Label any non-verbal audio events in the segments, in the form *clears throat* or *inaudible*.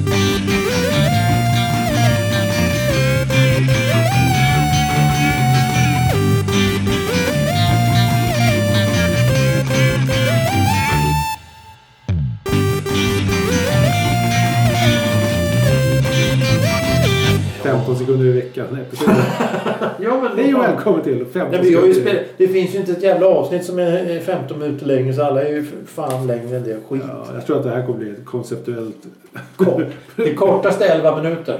15 sekunder i veckan. *laughs* Ja, men Hej och välkommen till 15 Nej, sekunder. spel... Det finns ju inte ett jävla avsnitt som är 15 minuter längre så alla är ju fan längre än det. Skit. Ja, jag tror att det här kommer bli ett konceptuellt... Kort. Det kortaste 11 minuter.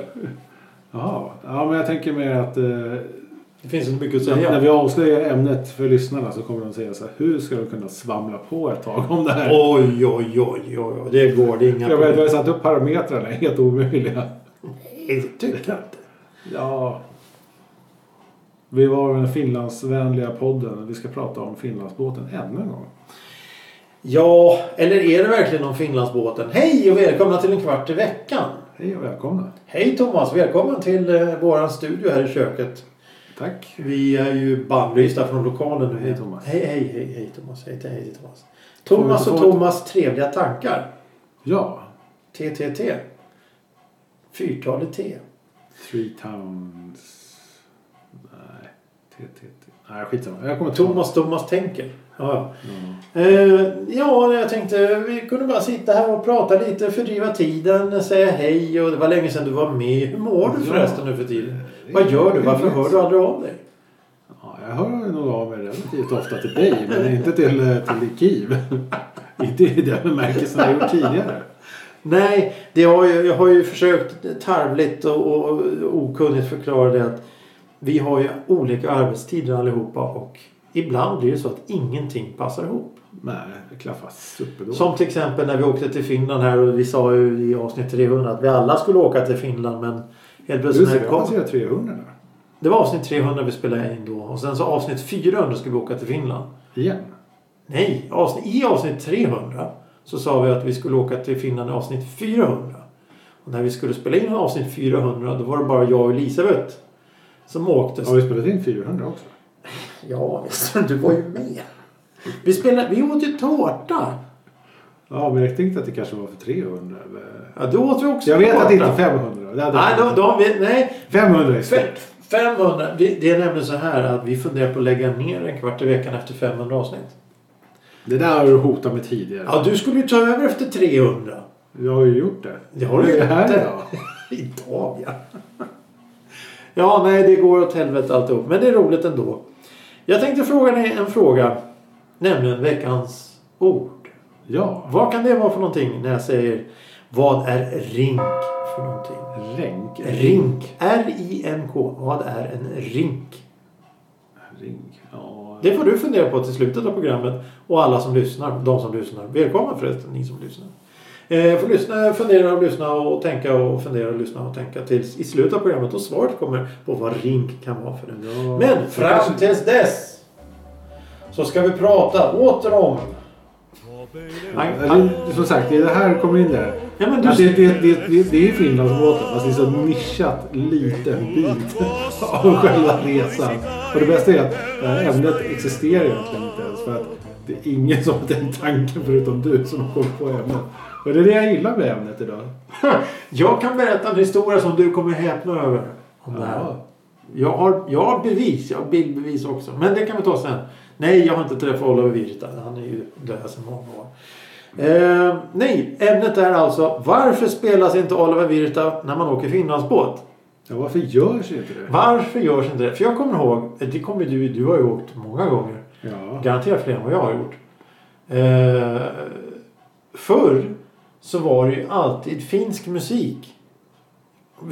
Jaha. Ja, men jag tänker mer att eh, Det finns inte mycket att när, när säga. vi avslöjar ämnet för lyssnarna så kommer de säga så här. Hur ska de kunna svamla på ett tag om det här? Oj, oj, oj, oj, oj. Det går. Det är inga jag vet, vi har satt upp parametrarna. Helt omöjliga. Nej, det tycker jag inte. Ja. Vi var den Finlandsvänliga podden. Vi ska prata om Finlandsbåten ännu en gång. Ja, eller är det verkligen om Finlandsbåten? Hej och välkomna till en kvart i veckan. Hej och välkomna. Hej Thomas, välkommen till eh, våran studio här i köket. Tack. Vi är ju bannlysta från lokalen nu. Hej, Thomas. Hej, hej, hej, hej Thomas. Hej, hej Thomas. Thomas och Thomas trevliga tankar. Ja. TTT. Fyrtalet T. Three Towns... Nej. TTT. Nej, skitsamma. Jag kommer. Thomas, Thomas tänker. Ja, Ja. ja. Eh, ja, jag tänkte vi kunde bara sitta här och prata lite, fördriva tiden, säga hej och det var länge sedan du var med. Hur mår du förresten nu för tiden? Vad gör du? Varför hör du aldrig av dig? Ja, jag hör nog av mig relativt ofta till dig, men inte till, eh, till Kiv. *laughs* inte i den bemärkelsen jag gjort tidigare. Nej, det har ju, jag har ju försökt tarvligt och, och, och okunnigt förklara det att vi har ju olika arbetstider allihopa och ibland blir det så att ingenting passar ihop. Nej, det klaffar superdåligt. Som till exempel när vi åkte till Finland här och vi sa ju i avsnitt 300 att vi alla skulle åka till Finland men helt plötsligt när det jag kom. passerar 300 nu. Det var avsnitt 300 vi spelade in då och sen så avsnitt 400 skulle vi åka till Finland. Igen. Nej, avsnitt, i avsnitt 300 så sa vi att vi skulle åka till Finland i avsnitt 400. Och när vi skulle spela in avsnitt 400 då var det bara jag och Elisabeth som åkte. Har vi spelat in 400 också? *laughs* Ja, visst, du var ju med. Vi, spelade, vi åt ju tårta. Ja, men jag tänkte att det kanske var för 300. Eller... Ja, då åt vi också Jag vet tårta. att det inte är 500. Det Nej, då, då, vi, nej 500 är stort. 500. Det, det är nämligen så här att vi funderar på att lägga ner en kvart i veckan efter 500 avsnitt. Det där har du hotat med tidigare. Ja, du skulle ju ta över efter 300. Jag har ju gjort det. Det har du ju är här *laughs* inte. idag. Idag ja. Ja, nej det går åt helvete alltihop. Men det är roligt ändå. Jag tänkte fråga dig en fråga. Nämligen veckans ord. Ja. Vad kan det vara för någonting när jag säger vad är rink för någonting? Ränk. Rink. R-I-N-K. Vad är en rink? Rink. Ja. Det får du fundera på till slutet av programmet. Och alla som lyssnar. De som lyssnar. Välkomna förresten ni som lyssnar. Eh, får lyssna, fundera och lyssna och tänka och fundera och lyssna och tänka tills i slutet av programmet. Och svaret kommer på vad rink kan vara för en. Ja. Men fram tills dess. Så ska vi prata åter om. Eller, som sagt, det det här kommer in där. ja, men du, det, det, det, det, det är Finlandsbåten fast det är så nischat liten bit *laughs* av själva resan. Och det bästa är att det här ämnet existerar egentligen inte ens för att det är ingen som har tänkt tanken förutom du som har kommit på ämnet. Och det är det jag gillar med ämnet idag. *laughs* Jag kan berätta en historia som du kommer häpna över. Om det här. Ja. Jag har, jag har bevis. Jag har bildbevis också. Men det kan vi ta sen. Nej, jag har inte träffat Oliver Virta. Han är ju död sedan många år. Eh, nej, ämnet är alltså varför spelas inte Oliver Virta när man åker Finlandsbåt? Ja, varför görs inte det? Varför görs inte det? För jag kommer ihåg, det kommer du, du har ju åkt många gånger. Ja. Garanterat fler än vad jag har gjort. Eh, förr så var det ju alltid finsk musik.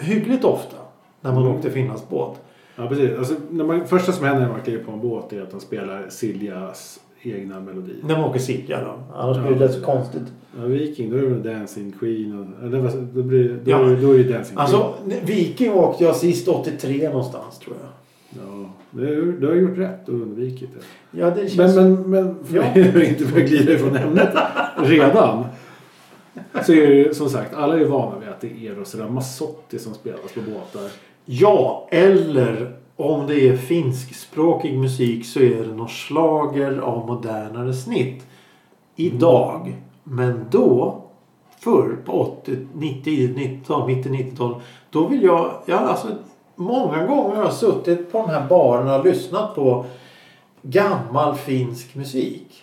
Hyggligt ofta. När man Mm. åkte Finlandsbåt. Ja, precis. Alltså, när man, första som händer när man kliver på en båt är att de spelar Siljas egna melodi. När man åker Silja då. Annars Ja. blir det rätt så konstigt. Ja, Viking, då är det Dancing Queen. Och, eller, då, blir, då, Ja. då är det Dancing Alltså Viking åkte jag sist 83 någonstans tror jag. Queen. Ja, du, du har gjort rätt och undvikit det. Ja det känns... Men, men, men för Ja. att inte börja glida ifrån ämnet redan. Så är det ju som sagt, alla är vana vid att det är Eros Ramazzotti som spelas på båtar. Ja, eller om det är finskspråkig musik så är det någon slager av modernare snitt. Idag. Men då förr på 80, 90, 90 mitten 90-talet. Då vill jag, jag alltså många gånger har jag suttit på de här barerna och lyssnat på gammal finsk musik.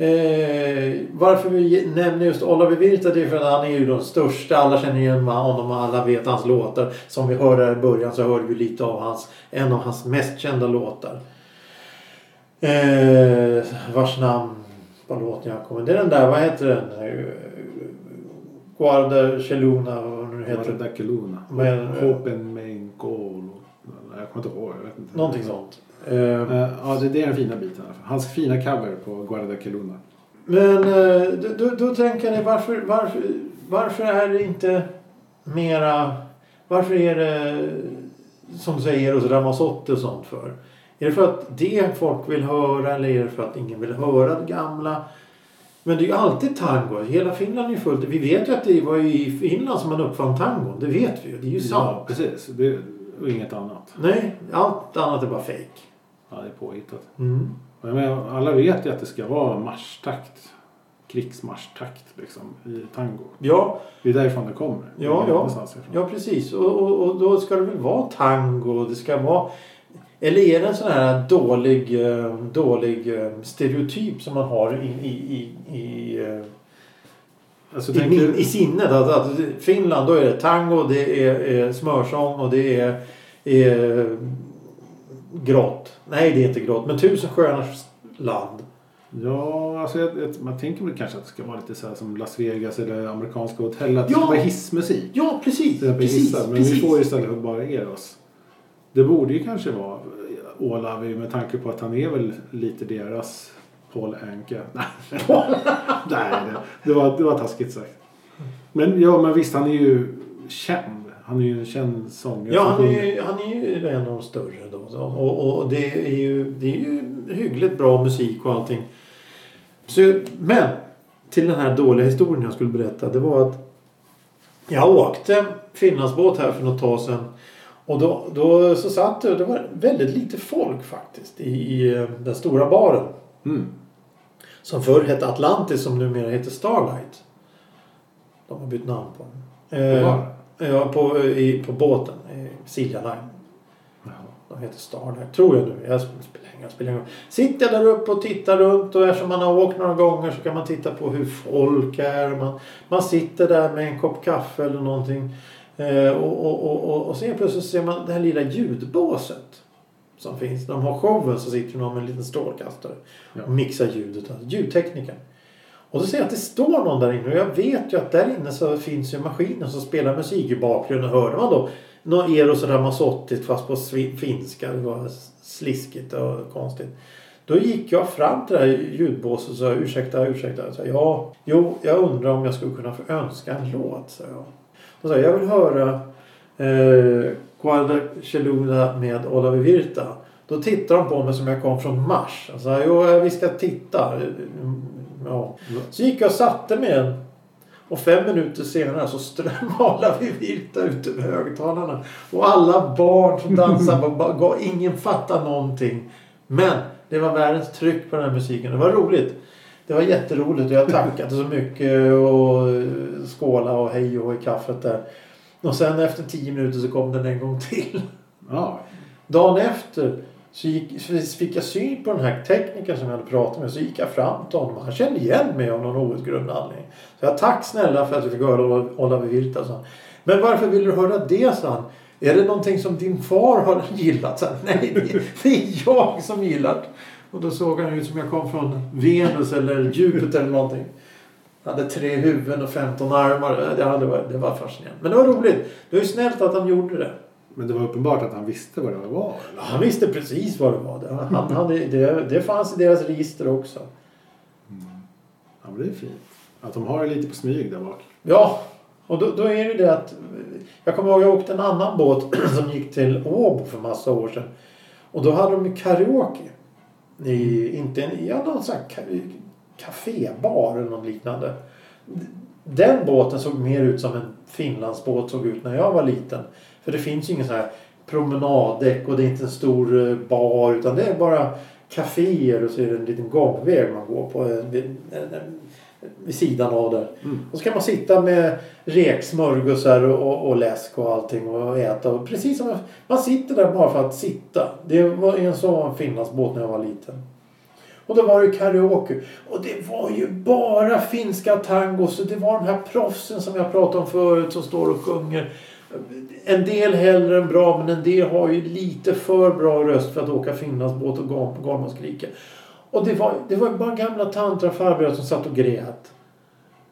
Eh, varför vi nämner just Olavi Virta det är för att han är ju den största. Alla känner igen honom och alla vet hans låtar. Som vi hörde här i början så hörde vi lite av hans, en av hans mest kända låtar. Eh, vars namn på låten jag kommer. Det är den där, vad heter den? Eh, Guarda Celluna, vad nu heter. Guarda. Men- Hopen Main Goal. Jag kommer inte ihåg. Jag vet inte. Någonting sånt. Eh, Ja, det, det är den fina biten. Hans fina cover på Guarda Keluna. Men eh, då, då, tänker ni varför, varför, varför är det inte mera... Varför är det som säger hos Ramazzotti och sånt för? Är det för att det folk vill höra eller är det för att ingen vill höra det gamla? Men det är ju alltid tango. Hela Finland är ju fullt. Vi vet ju att det var i Finland som man uppfann tangon. Det vet vi ju. Det är ju sant. Ja, precis. Det, och inget annat. Nej, allt annat är bara fake. Ja, det är påhittat. Mm. Menar, alla vet ju att det ska vara marschtakt. Krigsmarschtakt liksom i tango. Ja, Det är därifrån det kommer. Ja, Det ja. Ja precis och, och, och då ska det väl vara tango. Det ska vara... Eller är det en sån här dålig, eh, dålig eh, stereotyp som man har i, i, i, i, eh, Alltså, i, min, i sinnet? Att, att Finland då är det tango, det är, är smörsång och det är, är grått. Nej det är inte grått men tusen stjärnors land. Ja, alltså jag, jag, man tänker väl kanske att det ska vara lite så här som Las Vegas eller amerikanska hotell. Att det Ja. ska vara hissmusik. Ja precis. Precis, hissar. Men precis. vi får ju istället för bara Eros. Det borde ju kanske vara Olavi med tanke på att han är väl lite deras Paul Anka. *laughs* Nej, Nej det, det, var, det var taskigt sagt. Men ja, men visst han är ju känd. Han är ju en känd sångare. Ja, han är, ju, han är ju en av de större då. Så, Och, och det, är ju, det är ju hyggligt bra musik och allting. Så, men till den här dåliga historien jag skulle berätta. Det var att jag åkte Finlandsbåt här för något tag sedan. Och då, då så satt det, det var väldigt lite folk faktiskt i, i eh, den stora baren. Mm. Som förr hette Atlantis som numera heter Starlight. De har bytt namn på den. Eh. Ja, på, i, på båten. i Silja Line. De heter Starlight. Tror jag nu. Jag spelar ingen spelar ingen. Sitter jag där uppe och tittar runt och eftersom man har åkt några gånger så kan man titta på hur folk är. Man, man sitter där med en kopp kaffe eller någonting. Eh, och, och, och, och, och sen plötsligt ser man det här lilla ljudbåset. Som finns. När de har showen så sitter någon med en liten strålkastare. Och mixar ljudet. Alltså ljudteknikern. Och då ser jag att det står någon där inne och jag vet ju att där inne så finns ju maskiner som spelar musik i bakgrunden. Hörde man då någon Eros Ramazzotti fast på finska. Det var sliskigt och konstigt. Då gick jag fram till det här ljudbåset och sa ursäkta, ursäkta. Jag sa, ja, jo, jag undrar om jag skulle kunna få önska en låt, sa jag. Då sa jag, jag vill höra eh, Guarda Celluna med Olavi Virta. Då tittar de på mig som jag kom från Mars. Jag sa, jo, vi ska titta. Ja. Så gick jag och satte mig igen. Och fem minuter senare så strömmade vi Virta ut över högtalarna. Och alla barn som dansade. ingen fattade någonting. Men det var världens tryck på den här musiken. Det var roligt. Det var jätteroligt och jag tackade så mycket och skåla och hej och i kaffet där. Och sen efter tio minuter så kom den en gång till. Ja. Dagen efter så, gick, så fick jag syn på den här teknikern som jag hade pratat med. Så gick jag fram till honom. Han kände igen mig av någon outgrundlig anledning. Så jag tack snälla för att du fick höra Olavi Virta. sa han. Men varför vill du höra det? sa han. Är det någonting som din far har *laughs* gillat? Så, Nej, det, det är jag som gillar Och då såg han ut som jag kom från Venus eller Jupiter eller någonting. Han hade tre huvuden och 15 armar. Det, hade, det var fascinerande. Men det var roligt. Det var ju snällt att han gjorde det. Men det var uppenbart att han visste vad det var. eller? Han visste precis vad det var. Det, han hade, det, det fanns i deras register också. Ja, men det är fint. Att de har det lite på smyg där bak. Ja, och då, då är det det att... Jag kommer ihåg jag åkte en annan båt *clears throat* som gick till Åbo för massa år sedan. Och då hade de karaoke. I, inte en, ja, någon sån här ka- kafébar eller något liknande. Den båten såg mer ut som en Finlandsbåt såg ut när jag var liten. För det finns ju ingen sån här promenaddäck och det är inte en stor eh, bar utan det är bara kaféer och så är det en liten gångväg man går på. En, en, en, vid sidan av där. Mm. Och så kan man sitta med reksmörgåsar och, och, och läsk och allting och äta. Och precis som man sitter där bara för att sitta. Det var en sån Finlandsbåt när jag var liten. Och då var det karaoke. Och det var ju bara finska tangos. Och det var de här proffsen som jag pratade om förut som står och sjunger. En del hellre än bra men en del har ju lite för bra röst för att åka Finlandsbåt och galma och. Och det var, det var bara gamla tantrafarbröder som satt och grät.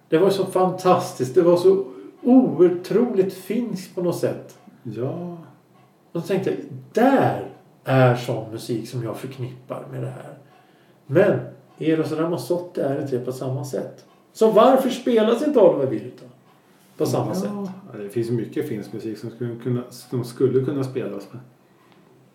Det var så fantastiskt. Det var så otroligt finskt på något sätt. Ja. Och så tänkte jag, där är sån musik som jag förknippar med det här. Men Eros Ramazzotti är inte det på samma sätt. Så varför spelas inte Oliver Virta på samma sätt? Ja, det finns mycket finsk musik som skulle kunna, som skulle kunna spelas med.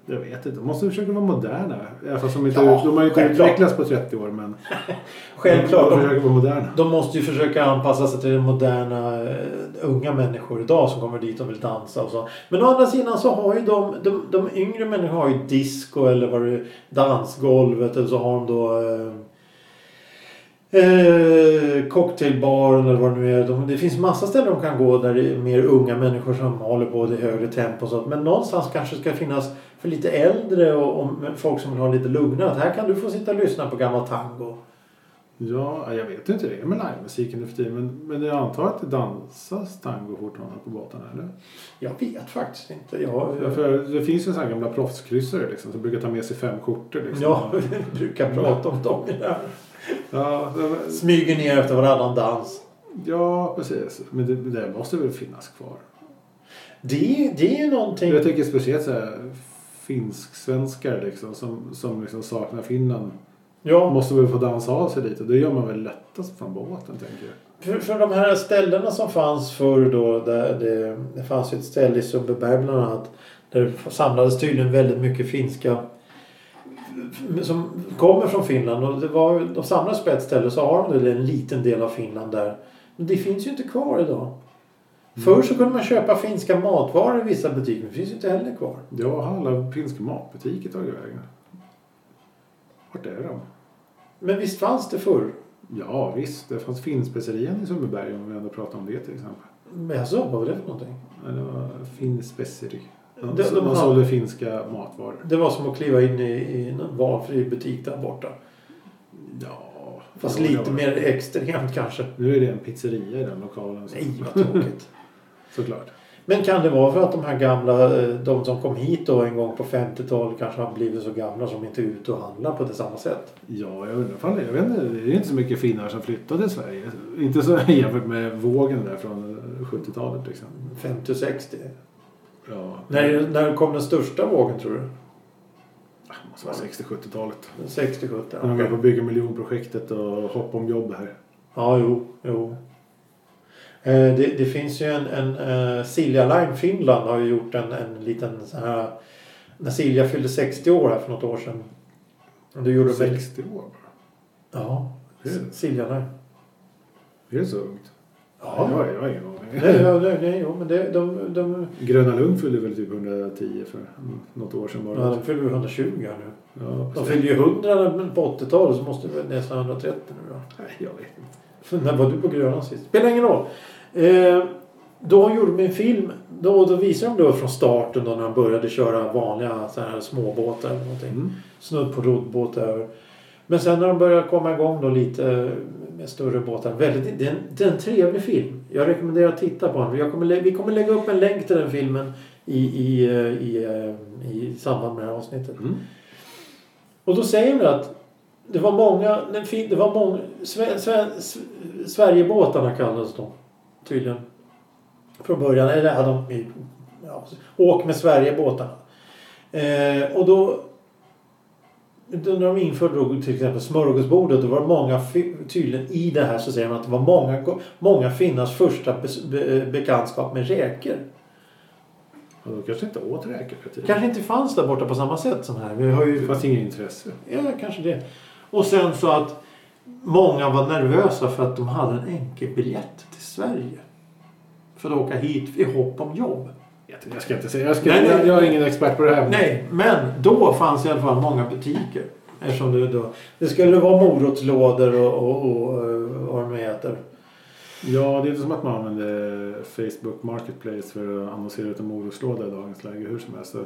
Jag vet inte. De måste försöka vara moderna. Även de, inte, Ja, de har ju inte utvecklats på 30 år. Men *laughs* Självklart. de försöker vara moderna. de måste ju försöka anpassa sig till de moderna eh, unga människor idag som kommer dit och vill dansa och så. Men å andra sidan så har ju de, de, de yngre människorna har ju disco eller vad det dansgolvet eller så har de då eh, Eh, cocktailbaren eller vad det nu är. De, det finns massa ställen de kan gå där det är mer unga människor som håller på det högre tempo och sånt. Men någonstans kanske ska finnas för lite äldre och, och folk som vill ha lite lugnare. Att här kan du få sitta och lyssna på gammal tango. Ja, jag vet inte det med livemusiken nu för tiden. Men, men jag antar att det dansas tango fortfarande på båtarna, eller? Jag vet faktiskt inte. Jag, Ja, för det finns ju sådana gamla proffskryssare liksom, som brukar ta med sig fem skjortor. Liksom. Ja, vi *laughs* brukar prata om dem. Ja. Men- Smyger ner efter varannan dans. ja, precis. Men det, det måste väl finnas kvar. Det, är- det är ju någonting. Jag tycker speciellt så här finsk-svenskar liksom, som, som liksom saknar Finland Ja, måste väl få dansa av sig lite. Det gör man väl lättast från båten, tänker jag. för, för de här ställena som fanns förr då. Där det, det fanns ju ett ställe i Sundbyberg bland annat. Där det samlades tydligen väldigt mycket finska som kommer från Finland. Och det var, de samlades på ett ställe så har de en liten del av Finland där. Men det finns ju inte kvar idag. Förr så kunde man köpa finska matvaror i vissa butiker. Men det finns ju inte heller kvar. Ja, alla finska matbutiker tagit vägen? Vart är de? Men visst fanns det förr? Ja, visst. Det fanns Finnspecerian i Sundbyberg om vi ändå pratar om det till exempel. Men alltså, vad var det för någonting? Ja, Det var Finnspeceri. De, de de har- sålde finska matvaror. Det var som att kliva in i, i en valfri butik där borta. Ja, Fast lite mer extremt kanske. Nu är det en pizzeria i den lokalen. så- Nej, vad tråkigt. Såklart. Men kan det vara för att de här gamla, eh, de som kom hit då en gång på 50-talet kanske har blivit så gamla som inte är ute och handlar på det samma sätt? Ja, jag undrar det. Jag vet inte. Det är inte så mycket finnar som flyttade till Sverige. Inte så *laughs* jämfört med vågen där från 70-talet liksom. 50 och 60? Ja. När, när kom den största vågen tror du? Det måste vara 60-70-talet. 60-70? När de var okej. på bygga miljonprojektet och hoppa om jobb här. Ja, jo. jo. Eh, Det, det finns ju en, en uh, Silja Line Finland har ju gjort en, en liten så här... När Silja fyllde 60 år här för något år sedan. Då gjorde de en- 60 år bara. Ja, Silja Line. Är det så ungt? Ja. Jag, har- jag har ingen aning. Nej, ja, nej, nej, jo, men det, de, de, Gröna Lund fyllde väl typ 110 för något år sedan bara. ja, de fyller ju 120 här nu. Ja, De fyllde ju 100 på 80-talet så måste det väl nästan 130 nu då. Nej, jag vet inte. När var du på Gröna sist? Spelar ingen roll. Eh, då gjorde de en film. Då, då visade de då från starten då när de började köra vanliga så här småbåtar eller någonting. Mm. Snudd på roddbåt över. Men sen när de började komma igång då lite med större båtar. Väldigt, det, är en, det är en trevlig film. Jag rekommenderar att titta på den. Jag kommer, vi kommer lägga upp en länk till den filmen i, i, eh, i, eh, i samband med det här avsnittet. Mm. Och då säger de att det var många, det var många, Sve, Sve, Sverigebåtarna kallades de tydligen. Från början, eller hade de, ja, åk med Sverigebåtarna. Eh, och då, när de införde då till exempel smörgåsbordet då var det många, tydligen i det här så säger man att det var många, många finnars första be, bekantskap med räkor. Ja, då kanske inte åt räkor. Kanske inte fanns där borta på samma sätt som här. Vi har ju Det fanns inget intresse. Ja, kanske det. Och sen så att många var nervösa för att de hade en enkelbiljett till Sverige. För att åka hit i hopp om jobb. Jag ska inte säga. Jag, ska, Nej, jag, jag är ingen expert på det här. Nej, men då fanns i alla fall många butiker. Eftersom det, då, det skulle vara morotslådor och, och, och, och vad de med äter. Ja, det är inte som att man använder Facebook Marketplace för att annonsera ut en morotslåda i dagens läge hur som helst. Så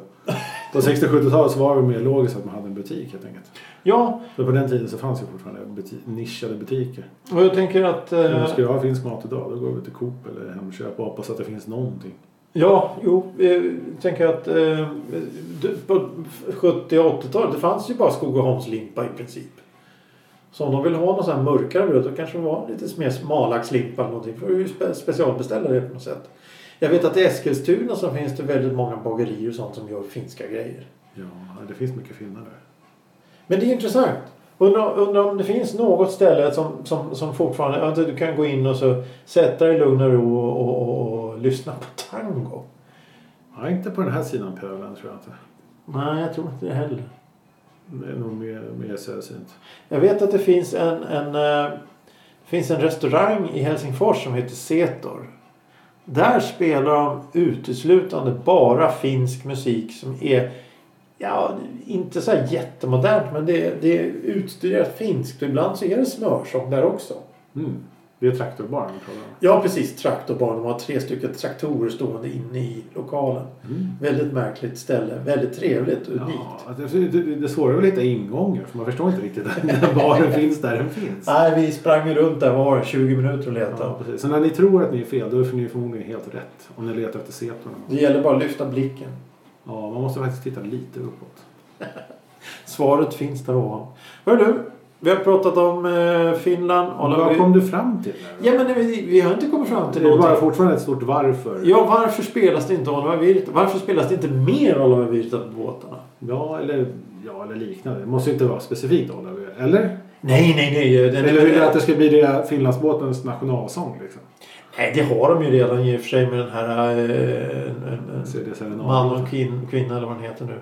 På 60-70-talet så var det mer logiskt att man hade en butik helt enkelt. Ja, För på den tiden så fanns ju fortfarande buti- nischade butiker. och jag tänker att... Om Eh, du ska ha finsk mat idag då går vi till Coop eller Hemköp och hoppas att det finns någonting. ja, jo, eh, jag tänker att eh, på 70 och 80-talet det fanns ju bara Skogaholmslimpa i princip. Så om de vill ha någon sån här mörkare bröd då kanske det var lite mer smalaxlimpa eller någonting. För att ju spe- specialbeställa det på något sätt. Jag vet att i Eskilstuna så finns det väldigt många bagerier och sånt som gör finska grejer. Ja, det finns mycket finnar där. Men det är intressant. Undrar, undrar om det finns något ställe som, som, som fortfarande... Att du kan gå in och så sätta dig i lugn och ro och, och, och, och lyssna på tango. Ja, inte på den här sidan pölen tror jag inte. Nej, jag tror inte det heller. Det är nog mer, mer sällsynt. Jag vet att det finns en, en, eh, det finns en restaurang i Helsingfors som heter Setor. Där spelar de uteslutande bara finsk musik som är Ja, inte så här jättemodernt men det, är- det är utstuderat finskt. Ibland så är det smörsång där också. Mm. Det är traktorbarn. Ja precis, traktorbarn. De har tre stycken traktorer stående inne i lokalen. Mm. Väldigt märkligt ställe. Väldigt trevligt och unikt. Ja, det, det, det är att hitta ingångar för man förstår inte riktigt *laughs* när baren finns där den finns. Nej, vi sprang runt där var det, 20 minuter och letade. Ja, precis. Så när ni tror att ni är fel då är ni förmodligen helt rätt. Om ni letar efter setorna. Det gäller bara att lyfta blicken. Ja, man måste faktiskt titta lite uppåt. *laughs* Svaret finns där ovan. Hör du, vi har pratat om eh, Finland. Vad vi- kom du fram till? Ja men vi, vi har inte kommit fram till det är någonting. fortfarande ett stort varför. Ja, varför spelas det inte Oliver Virta? Varför spelas det inte mer Oliver Virta på båtarna? Ja, eller, ja, eller liknande. Det måste inte vara specifikt Olav. Eller? Nej, nej, nej. Den Eller vill du att det ska bli det Finlandsbåtens nationalsång? Liksom? Nej, det har de ju redan i och för sig med den här... Eh, en, en, en man och kvin, kvinna eller vad den heter nu.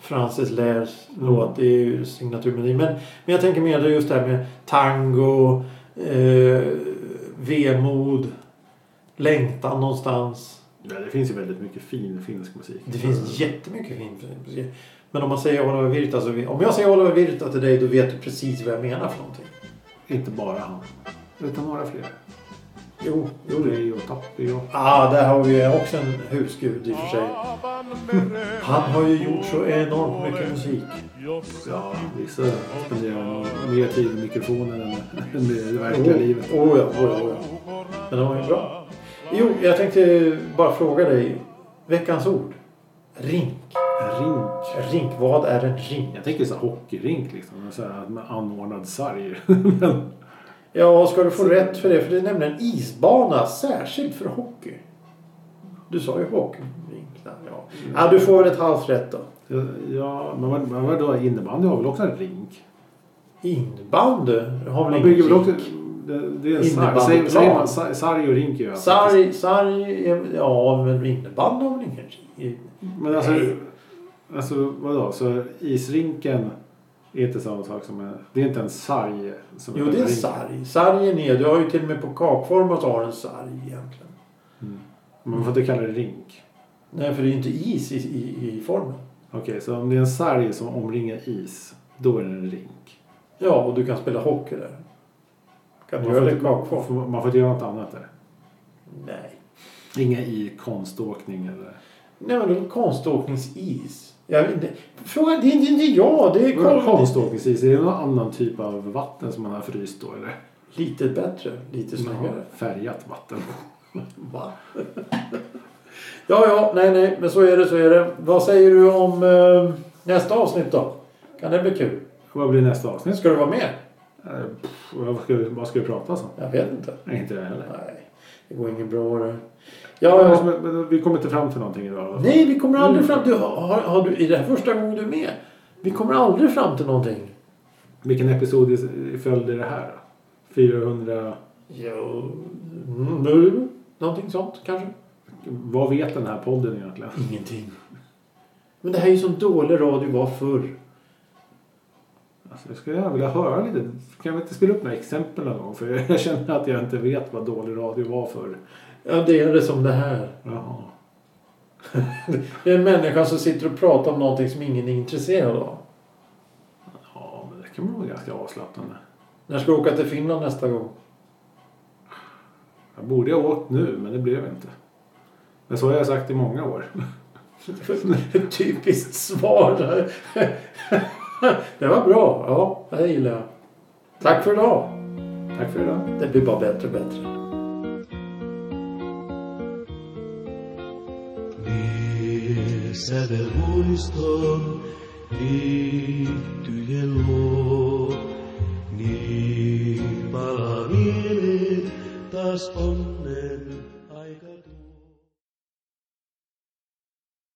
Francis Lairs Mm. låt. Det är ju signaturmelodi. Men, men jag tänker mer just det här med tango, eh, vemod, längtan någonstans. Ja, det finns ju väldigt mycket fin finsk musik. Det finns jättemycket fin musik. Men om man säger Oliver Virta så... Om jag säger Oliver Virta till dig då vet du precis vad jag menar för någonting. Inte bara han. Utan några fler. Jo, jo det är och Tappi och... Ah, där har vi också en husgud i och för sig. Han har ju gjort så enormt mycket musik. Ja, vissa spenderar mer tid i mikrofonen än, än i det verkliga Oh, livet. oh ja, oh ja, oh ja. Men de var ju bra. Jo, jag tänkte bara fråga dig. Veckans ord. Rink. Rink. Rink. Vad är en rink? Jag tänker så här hockeyrink liksom. Så här med anordnad sarg. *laughs* Men Ja, ska du få rätt för det? För det är nämligen en isbana särskilt för hockey. Du sa ju hockeyrink. där, Ja. ja, du får väl ett halvt rätt då. ja, men vad, men vadå? Innebandy har väl också en rink? Inbandy har väl ingen också... rink? Det, det är en sarg. Säger, man sarg och rink ju. Sarg, sarg, ja men innebandy har väl ingen rink? Men alltså, Nej. alltså vadå? Så isrinken är inte samma sak som en... Det är inte en sarg? Som Jo det är en sarg. Sargen är, du har ju till och med på kakformat har en sarg egentligen. Mm. Men man får inte kalla det rink. Nej för det är ju inte is i, i, i formen. Okej, så om det är en sarg som omringar is, då är det en rink. Ja och du kan spela hockey där. Kan du Man göra får, det kakform? får, man får inte göra något annat där. Nej. Inga i konståkning eller... Nej men det är konståkningsis. Jag, inte. Fråga, det är inte inte jag. Det är Carl- Konståkningsis, är det någon annan typ av vatten som man har fryst då eller? Lite bättre. Lite snyggare. Färgat vatten. *laughs* Va? ja, ja, nej, nej, men så är det, så är det. Vad säger du om eh, nästa avsnitt då? Kan det bli kul? Vad blir nästa avsnitt? Ska du vara med? Eh, pff, Vad ska, vi- vad ska vi prata om? Jag vet inte. Nej, inte jag heller. Nej, det går inget bra det. Ja, ja. Men- men Vi kommer inte fram till någonting idag. Nej, vi kommer aldrig fram till... Har, har du, är det här första gången du är med? Vi kommer aldrig fram till någonting. Vilken episod i följd är det här? då? 400... Jo, mm, nu, någonting sånt kanske? Vad vet den här podden egentligen? Ingenting. Men det här är ju som dålig radio var förr. Alltså, jag skulle gärna vilja höra lite. Kan vi inte spela upp några exempel någon gång? För jag känner att jag inte vet vad dålig radio var för. Ja, det är det som det här. Jaha. *laughs* Det är en människa som sitter och pratar om någonting som ingen är intresserad av. Ja, men det kan vara ganska avslappnande. När ska du åka till Finland nästa gång? Jag borde ha åkt nu, men det blev inte. Men så har jag sagt i många år. *laughs* Typiskt svar. *laughs* Det var bra. Ja, det gillar jag. Tack för idag. Tack för idag. Det blir bara bättre och bättre. εξαδελφούνιστον ή του γελό νη παραμείνει τας